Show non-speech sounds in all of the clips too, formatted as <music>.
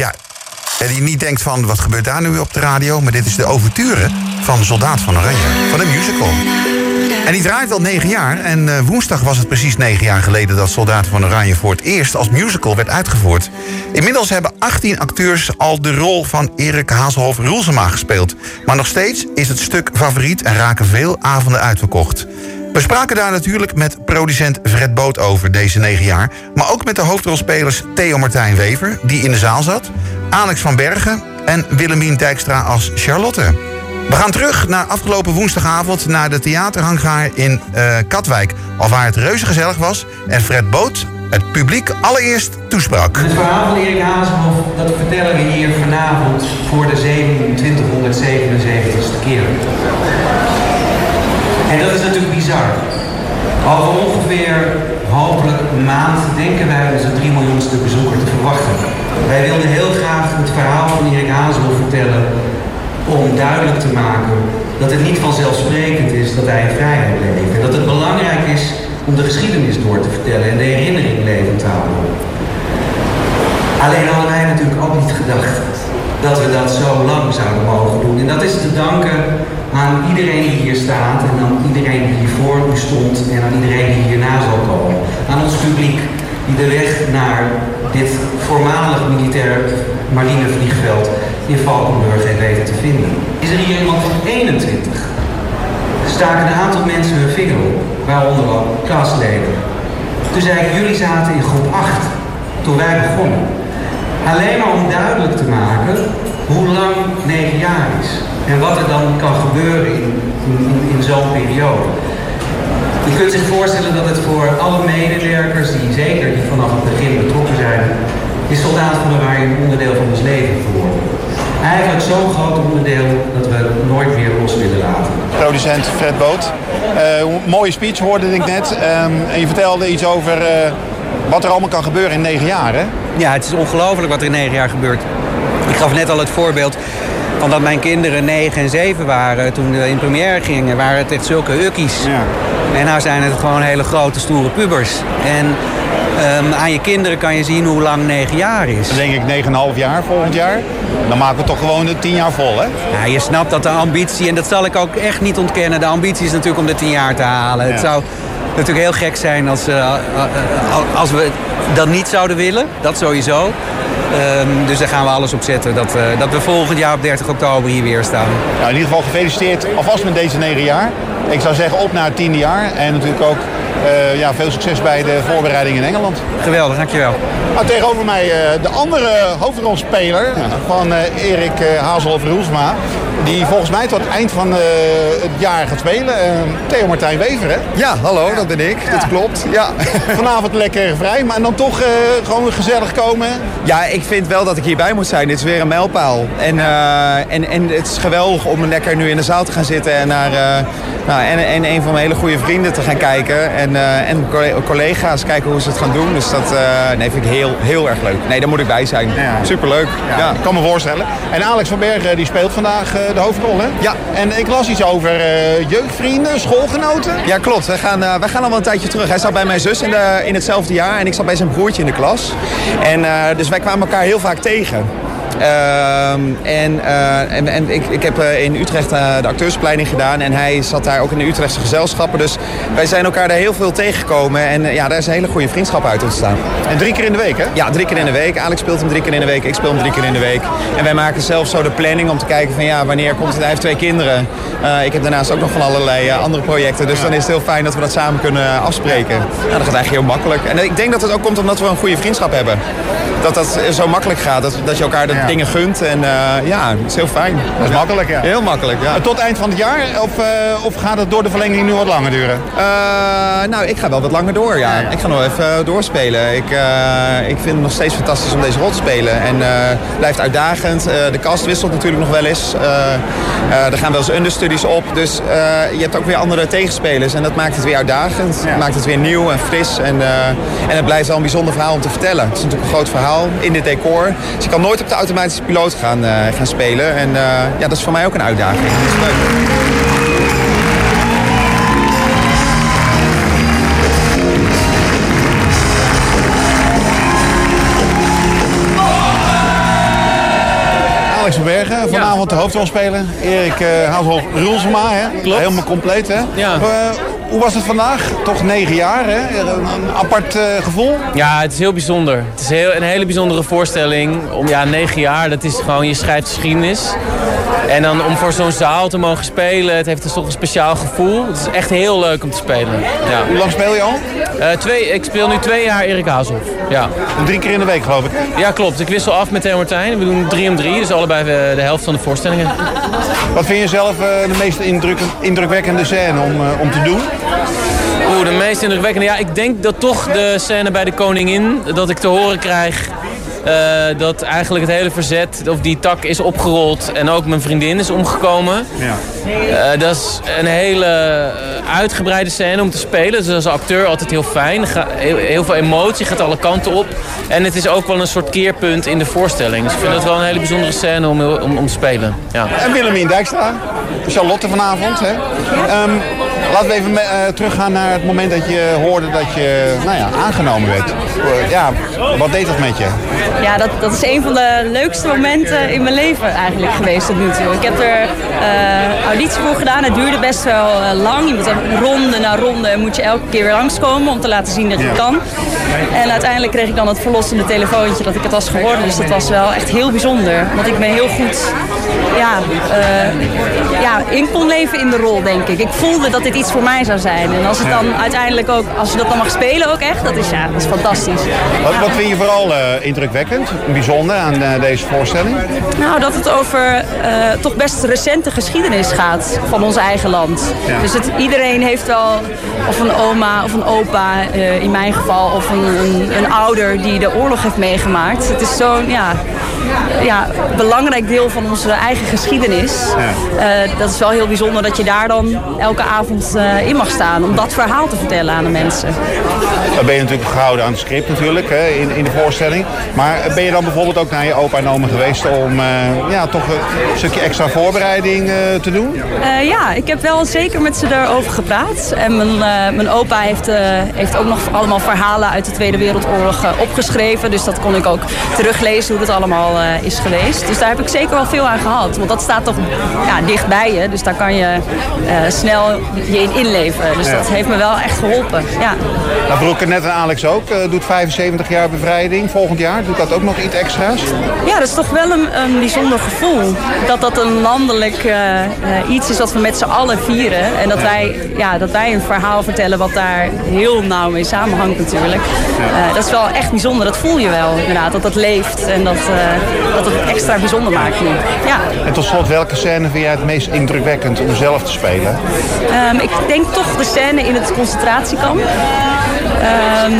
Ja, en die niet denkt van, wat gebeurt daar nu op de radio? Maar dit is de overture van Soldaat van Oranje, van een musical. En die draait al negen jaar. En uh, woensdag was het precies negen jaar geleden dat Soldaat van Oranje voor het eerst als musical werd uitgevoerd. Inmiddels hebben 18 acteurs al de rol van Erik Hazelhoff Roelsema gespeeld. Maar nog steeds is het stuk favoriet en raken veel avonden uitverkocht. We spraken daar natuurlijk met producent Fred Boot over deze negen jaar. Maar ook met de hoofdrolspelers Theo Martijn Wever, die in de zaal zat. Alex van Bergen en Willemien Dijkstra als Charlotte. We gaan terug naar afgelopen woensdagavond naar de theaterhangaar in uh, Katwijk. Al waar het reuze gezellig was en Fred Boot het publiek allereerst toesprak. Het verhaal van Erik Hazenhoff, dat vertellen we hier vanavond voor de 2777ste keer. En dat is natuurlijk bizar. Over ongeveer hopelijk een maand denken wij onze 3 miljoenste bezoeker te verwachten. Wij wilden heel graag het verhaal van Erik Hazelhoff vertellen om duidelijk te maken dat het niet vanzelfsprekend is dat wij in vrijheid leven. En dat het belangrijk is om de geschiedenis door te vertellen en de herinnering levend te houden. Alleen hadden wij natuurlijk ook niet gedacht dat we dat zo lang zouden mogen doen. En dat is te danken aan iedereen die hier staat en aan iedereen die hier voor u stond en aan iedereen die hierna zal komen. Aan ons publiek die de weg naar dit voormalig militair marinevliegveld in Valkenburg heeft weten te vinden. Is er hier iemand van 21? Staken een aantal mensen hun vinger op, waaronder ook klasleden. Toen zei ik, jullie zaten in groep 8 toen wij begonnen. Alleen maar om duidelijk te maken hoe lang 9 jaar is. En wat er dan kan gebeuren in, in, in zo'n periode. Je kunt zich voorstellen dat het voor alle medewerkers, die zeker die vanaf het begin betrokken zijn, is soldaat van de waar een onderdeel van ons leven geworden. Eigenlijk zo'n groot onderdeel dat we het nooit meer los willen laten. Producent Fred Boot. Uh, mooie speech hoorde ik net. Um, en je vertelde iets over uh, wat er allemaal kan gebeuren in negen jaar, hè? Ja, het is ongelooflijk wat er in negen jaar gebeurt. Ik gaf net al het voorbeeld van dat mijn kinderen 9 en 7 waren toen we in première gingen. Waren het echt zulke ukkies. Ja. En nou zijn het gewoon hele grote, stoere pubers. En um, aan je kinderen kan je zien hoe lang 9 jaar is. Dan denk ik 9,5 jaar volgend jaar. Dan maken we toch gewoon de 10 jaar vol, hè? Ja, je snapt dat de ambitie, en dat zal ik ook echt niet ontkennen... de ambitie is natuurlijk om de 10 jaar te halen. Ja. Het zou natuurlijk heel gek zijn als, uh, als we dat niet zouden willen. Dat sowieso. Um, dus daar gaan we alles op zetten dat, dat we volgend jaar op 30 oktober hier weer staan. Nou, in ieder geval gefeliciteerd alvast met deze negen jaar. Ik zou zeggen op naar het tiende jaar. En natuurlijk ook uh, ja, veel succes bij de voorbereiding in Engeland. Geweldig, dankjewel. Nou, tegenover mij uh, de andere hoofdrolspeler van uh, Erik Hazelhoff-Roelsma. Die volgens mij tot het eind van het jaar gaat spelen. Theo Martijn Wever, hè? Ja, hallo, dat ben ik. Ja. Dat klopt. Ja. <laughs> Vanavond lekker vrij, maar dan toch gewoon gezellig komen. Ja, ik vind wel dat ik hierbij moet zijn. Dit is weer een mijlpaal. En, en, en het is geweldig om lekker nu in de zaal te gaan zitten en naar nou, en, en een van mijn hele goede vrienden te gaan kijken. En, uh, en collega's kijken hoe ze het gaan doen. Dus dat uh, nee, vind ik heel, heel erg leuk. Nee, daar moet ik bij zijn. Ja. Superleuk. Ja, ja. Ik kan me voorstellen. En Alex van Bergen die speelt vandaag uh, de hoofdrol, hè? Ja. En ik las iets over jeugdvrienden, schoolgenoten. Ja, klopt. Wij gaan, wij gaan al wel een tijdje terug. Hij zat bij mijn zus in, de, in hetzelfde jaar en ik zat bij zijn broertje in de klas. En dus wij kwamen elkaar heel vaak tegen. Uh, en, uh, en, en ik, ik heb uh, in Utrecht uh, de acteursopleiding gedaan. En hij zat daar ook in de Utrechtse gezelschappen. Dus wij zijn elkaar daar heel veel tegengekomen. En ja, daar is een hele goede vriendschap uit ontstaan. En drie keer in de week, hè? Ja, drie keer in de week. Alex speelt hem drie keer in de week. Ik speel hem drie keer in de week. En wij maken zelf zo de planning om te kijken van ja, wanneer komt het. Hij heeft twee kinderen. ik heb daarnaast ook nog van allerlei andere projecten. Dus dan is het heel fijn dat we dat samen kunnen afspreken. Nou, dat gaat eigenlijk heel makkelijk. En ik denk dat het ook komt omdat we een goede vriendschap hebben. Dat dat zo makkelijk gaat. Dat, dat je elkaar ja. dingen gunt. En uh, ja, het is heel fijn. Dat is makkelijk, ja. Heel makkelijk, ja. Tot eind van het jaar? Of, uh, of gaat het door de verlenging nu wat langer duren? Uh, nou, ik ga wel wat langer door, ja. Ik ga nog even doorspelen. Ik, ik vind het nog steeds fantastisch om deze rol te spelen. En het blijft uitdagend. de cast wisselt natuurlijk nog wel eens. er gaan wel eens understudies op. Dus je hebt ook weer andere tegenspelers. En dat maakt het weer uitdagend. Ja. maakt het weer nieuw en fris. En, en het blijft wel een bijzonder verhaal om te vertellen. Het is natuurlijk een groot verhaal in dit decor. Dus je kan nooit op de automatische piloot gaan, uh, gaan spelen. En uh, ja, dat is voor mij ook een uitdaging. Dat is leuk. Alex van Bergen, vanavond de hoofdrolspeler. Erik uh, Hazel Rulsema, hè? Klopt. helemaal compleet. Hè? Ja. Uh, hoe was het vandaag? Toch negen jaar, hè? Een, apart uh, gevoel? Ja, het is heel bijzonder. Het is heel, een hele bijzondere voorstelling. Om, ja, negen jaar, dat is gewoon, je schrijft geschiedenis. En dan om voor zo'n zaal te mogen spelen, het heeft dus toch een speciaal gevoel. Het is echt heel leuk om te spelen. Ja. Hoe lang speel je al? Uh, twee, ik speel nu twee jaar Erik Hazelhoff. Ja. Drie keer in de week, geloof ik. Ja, klopt. Ik wissel af met Theo Martijn. We doen drie om drie, dus allebei de, de helft van de voorstellingen. Wat vind je zelf uh, de meest indruk, indrukwekkende scène om, om te doen? Oeh, de meest indrukwekkende. Ja, ik denk dat toch de scène bij de koningin, dat ik te horen krijg uh, dat eigenlijk het hele verzet, of die tak is opgerold en ook mijn vriendin is omgekomen. Ja. Uh, dat is een hele uitgebreide scène om te spelen. Dus als acteur altijd heel fijn. Heel, heel, veel emotie, gaat alle kanten op. En het is ook wel een soort keerpunt in de voorstelling. Dus ik vind het wel een hele bijzondere scène om, om, om te spelen. Ja. En Willemien Dijkstra, Charlotte vanavond. Hè? Um, laten we even uh, teruggaan naar het moment dat je hoorde dat je nou ja, aangenomen werd. Ja, wat deed dat met je? Ja, dat, dat is een van de leukste momenten in mijn leven eigenlijk geweest tot nu toe. Ik heb er uh, auditie voor gedaan. Het duurde best wel uh, lang. Je moet ronde na ronde moet je elke keer weer langskomen om te laten zien dat je kan. En uiteindelijk kreeg ik dan het verlossende telefoontje dat ik het was geworden. Dus dat was wel echt heel bijzonder. Want ik ben heel goed ja, uh, ja, in kon leven in de rol, denk ik. Ik voelde dat dit iets voor mij zou zijn. En als het dan uiteindelijk ook, als je dat dan mag spelen ook echt, dat is, ja, dat is fantastisch. Wat, wat vind je vooral uh, indrukwekkend, bijzonder aan uh, deze voorstelling? Nou, dat het over toch best recente geschiedenis gaat van ons eigen land. Ja. Dus het, iedereen heeft wel, of een oma of een opa in mijn geval, of een, een, een, ouder die de oorlog heeft meegemaakt. Het is zo'n ja, ja, belangrijk deel van onze eigen geschiedenis. Ja. Uh, dat is wel heel bijzonder dat je daar dan elke avond uh, in mag staan om dat verhaal te vertellen aan de mensen. Dan ben je natuurlijk gehouden aan het script natuurlijk, hè, in, in de voorstelling. Maar ben je dan bijvoorbeeld ook naar je opa en oma geweest om uh, ja, toch een stukje extra voorbereiding te doen? ja, ik heb wel zeker met ze daarover gepraat. En mijn, mijn opa heeft, heeft ook nog allemaal verhalen uit de Tweede Wereldoorlog opgeschreven. Dus dat kon ik ook teruglezen hoe dat allemaal is geweest. Dus daar heb ik zeker wel veel aan gehad. Want dat staat toch ja, dicht bij je. Dus daar kan je uh, snel je in inleven. Dus Ja. dat heeft me wel echt geholpen. Ja. Nou, Broeke net en Alex ook. eh, doet 75 jaar bevrijding volgend jaar. Doet dat ook nog iets extra's? ja, dat is toch wel een, een bijzonder gevoel. Dat dat een landelijk eh, eh, iets is wat we met z'n allen vieren. En dat wij, ja, dat wij een verhaal vertellen wat daar heel nauw mee samenhangt natuurlijk. Eh, dat is wel echt bijzonder. Dat voel je wel inderdaad. Dat dat leeft en dat, eh, dat het extra bijzonder maakt nu. Ja. En tot slot, welke scène vind jij het meest indrukwekkend om zelf te spelen? Ehm, ik denk toch de scène in het concentratiekamp. Ehm,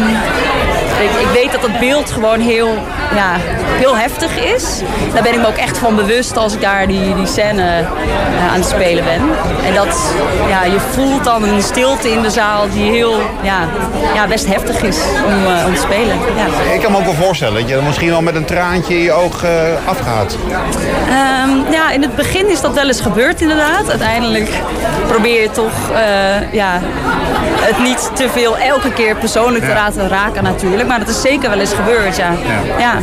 ik, ik weet dat het beeld gewoon heel, ja, heel heftig is. Daar ben ik me ook echt van bewust als ik daar die, die scène eh, aan het spelen ben. En dat, ja, je voelt dan een stilte in de zaal die heel, ja, ja best heftig is om, eh, om te spelen. Ja. Ik kan me ook wel voorstellen dat je er misschien wel met een traantje in je oog eh, afgaat. Ehm, ja, in het begin is dat wel eens gebeurd inderdaad. Uiteindelijk probeer je toch ja, het niet te veel elke keer persoonlijk te laten raken natuurlijk. Maar dat is zeker wel eens gebeurd, ja. Ja. ja.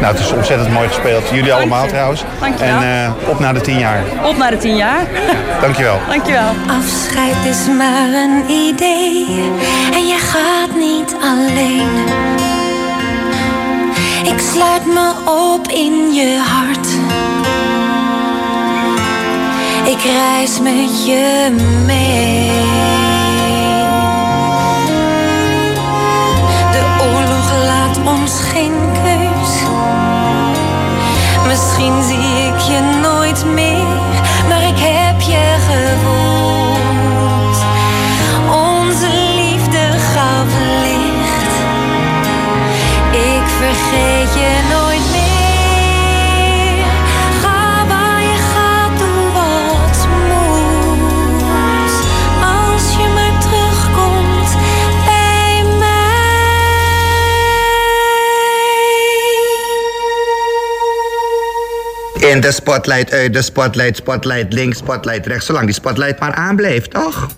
Nou, het is ontzettend mooi gespeeld. Jullie allemaal je. trouwens. Dankjewel. En eh, op naar de 10 jaar. Op naar de tien jaar. Dankjewel. Dankjewel. Afscheid is maar een idee en je gaat niet alleen. Ik sluit me op in je hart. Ik reis met je mee. In de spotlight, uit de spotlight, spotlight links, spotlight rechts. Zolang die spotlight maar aanblijft, toch?